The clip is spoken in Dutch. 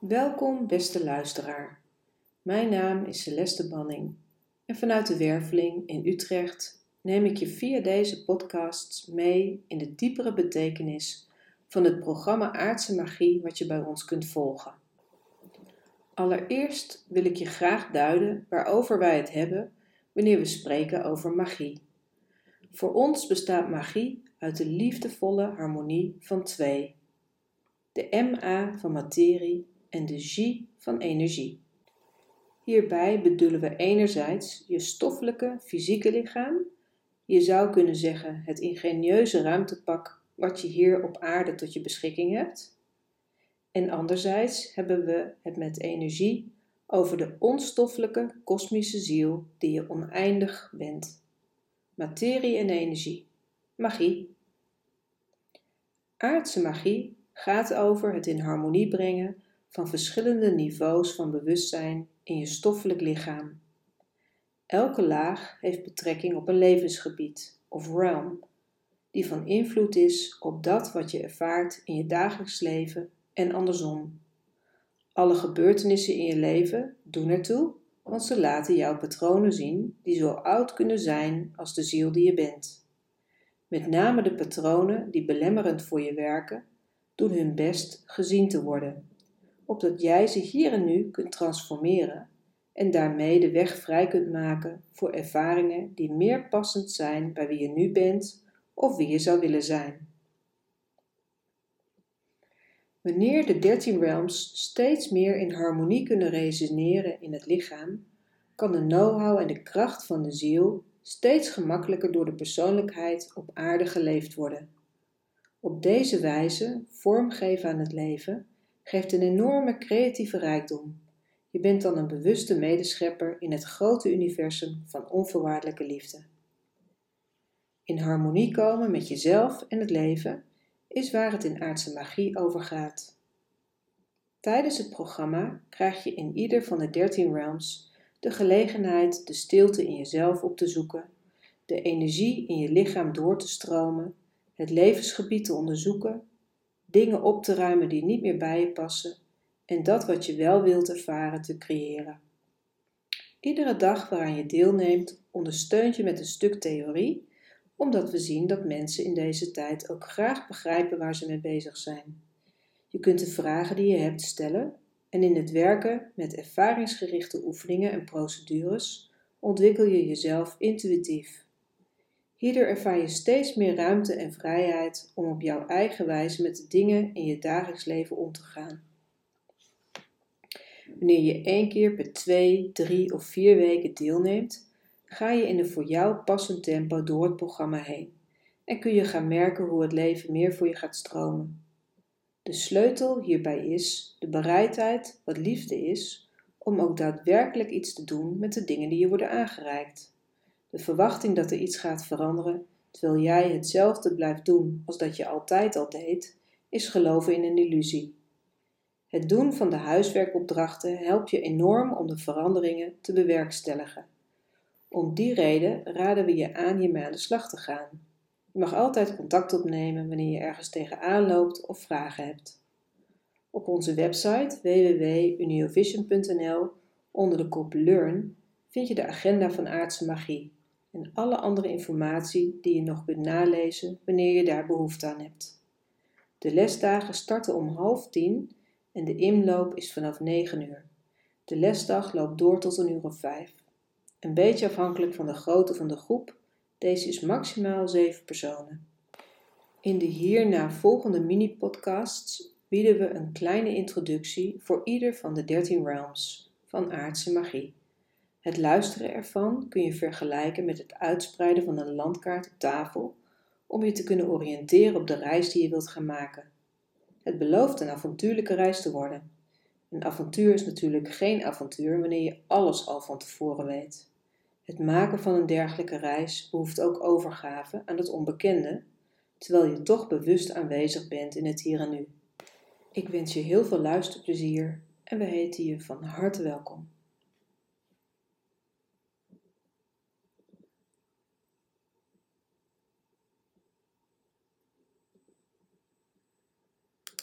Welkom, beste luisteraar. Mijn naam is Celeste Banning en vanuit de Werveling in Utrecht neem ik je via deze podcasts mee in de diepere betekenis van het programma Aardse Magie wat je bij ons kunt volgen. Allereerst wil ik je graag duiden waarover wij het hebben wanneer we spreken over magie. Voor ons bestaat magie uit de liefdevolle harmonie van twee. De MA van materie en de van energie. Hierbij bedoelen we enerzijds je stoffelijke, fysieke lichaam, je zou kunnen zeggen het ingenieuze ruimtepak wat je hier op aarde tot je beschikking hebt. En anderzijds hebben we het met energie over de onstoffelijke kosmische ziel die je oneindig bent. Materie en energie. Magie. Aardse magie gaat over het in harmonie brengen van verschillende niveaus van bewustzijn in je stoffelijk lichaam. Elke laag heeft betrekking op een levensgebied of realm, die van invloed is op dat wat je ervaart in je dagelijks leven en andersom. Alle gebeurtenissen in je leven doen ertoe, want ze laten jouw patronen zien die zo oud kunnen zijn als de ziel die je bent. Met name de patronen die belemmerend voor je werken, doen hun best gezien te worden opdat jij ze hier en nu kunt transformeren en daarmee de weg vrij kunt maken voor ervaringen die meer passend zijn bij wie je nu bent of wie je zou willen zijn. Wanneer de dertien realms steeds meer in harmonie kunnen resoneren in het lichaam, kan de know-how en de kracht van de ziel steeds gemakkelijker door de persoonlijkheid op aarde geleefd worden. Op deze wijze vormgeven aan het leven geeft een enorme creatieve rijkdom. Je bent dan een bewuste medeschepper in het grote universum van onvoorwaardelijke liefde. In harmonie komen met jezelf en het leven is waar het in aardse magie over gaat. Tijdens het programma krijg je in ieder van de 13 realms de gelegenheid de stilte in jezelf op te zoeken, de energie in je lichaam door te stromen, het levensgebied te onderzoeken dingen op te ruimen die niet meer bij je passen en dat wat je wel wilt ervaren te creëren. Iedere dag waaraan je deelneemt ondersteunt je met een stuk theorie, omdat we zien dat mensen in deze tijd ook graag begrijpen waar ze mee bezig zijn. Je kunt de vragen die je hebt stellen en in het werken met ervaringsgerichte oefeningen en procedures ontwikkel je jezelf intuïtief. Hierdoor ervaar je steeds meer ruimte en vrijheid om op jouw eigen wijze met de dingen in je dagelijks leven om te gaan. Wanneer je één keer per twee, drie of vier weken deelneemt, ga je in een voor jou passend tempo door het programma heen en kun je gaan merken hoe het leven meer voor je gaat stromen. De sleutel hierbij is de bereidheid, wat liefde is, om ook daadwerkelijk iets te doen met de dingen die je worden aangereikt. De verwachting dat er iets gaat veranderen, terwijl jij hetzelfde blijft doen als dat je altijd al deed, is geloven in een illusie. Het doen van de huiswerkopdrachten helpt je enorm om de veranderingen te bewerkstelligen. Om die reden raden we je aan hiermee aan de slag te gaan. Je mag altijd contact opnemen wanneer je ergens tegenaan loopt of vragen hebt. Op onze website www.uniovision.nl onder de kop Learn vind je de agenda van aardse magie en alle andere informatie die je nog kunt nalezen wanneer je daar behoefte aan hebt. De lesdagen starten om half tien en de inloop is vanaf 9 uur. De lesdag loopt door tot een uur of vijf. Een beetje afhankelijk van de grootte van de groep, deze is maximaal 7 personen. In de hierna volgende mini-podcasts bieden we een kleine introductie voor ieder van de 13 realms van aardse magie. Het luisteren ervan kun je vergelijken met het uitspreiden van een landkaart op tafel om je te kunnen oriënteren op de reis die je wilt gaan maken. Het belooft een avontuurlijke reis te worden. Een avontuur is natuurlijk geen avontuur wanneer je alles al van tevoren weet. Het maken van een dergelijke reis behoeft ook overgave aan het onbekende, terwijl je toch bewust aanwezig bent in het hier en nu. Ik wens je heel veel luisterplezier en we heten je van harte welkom.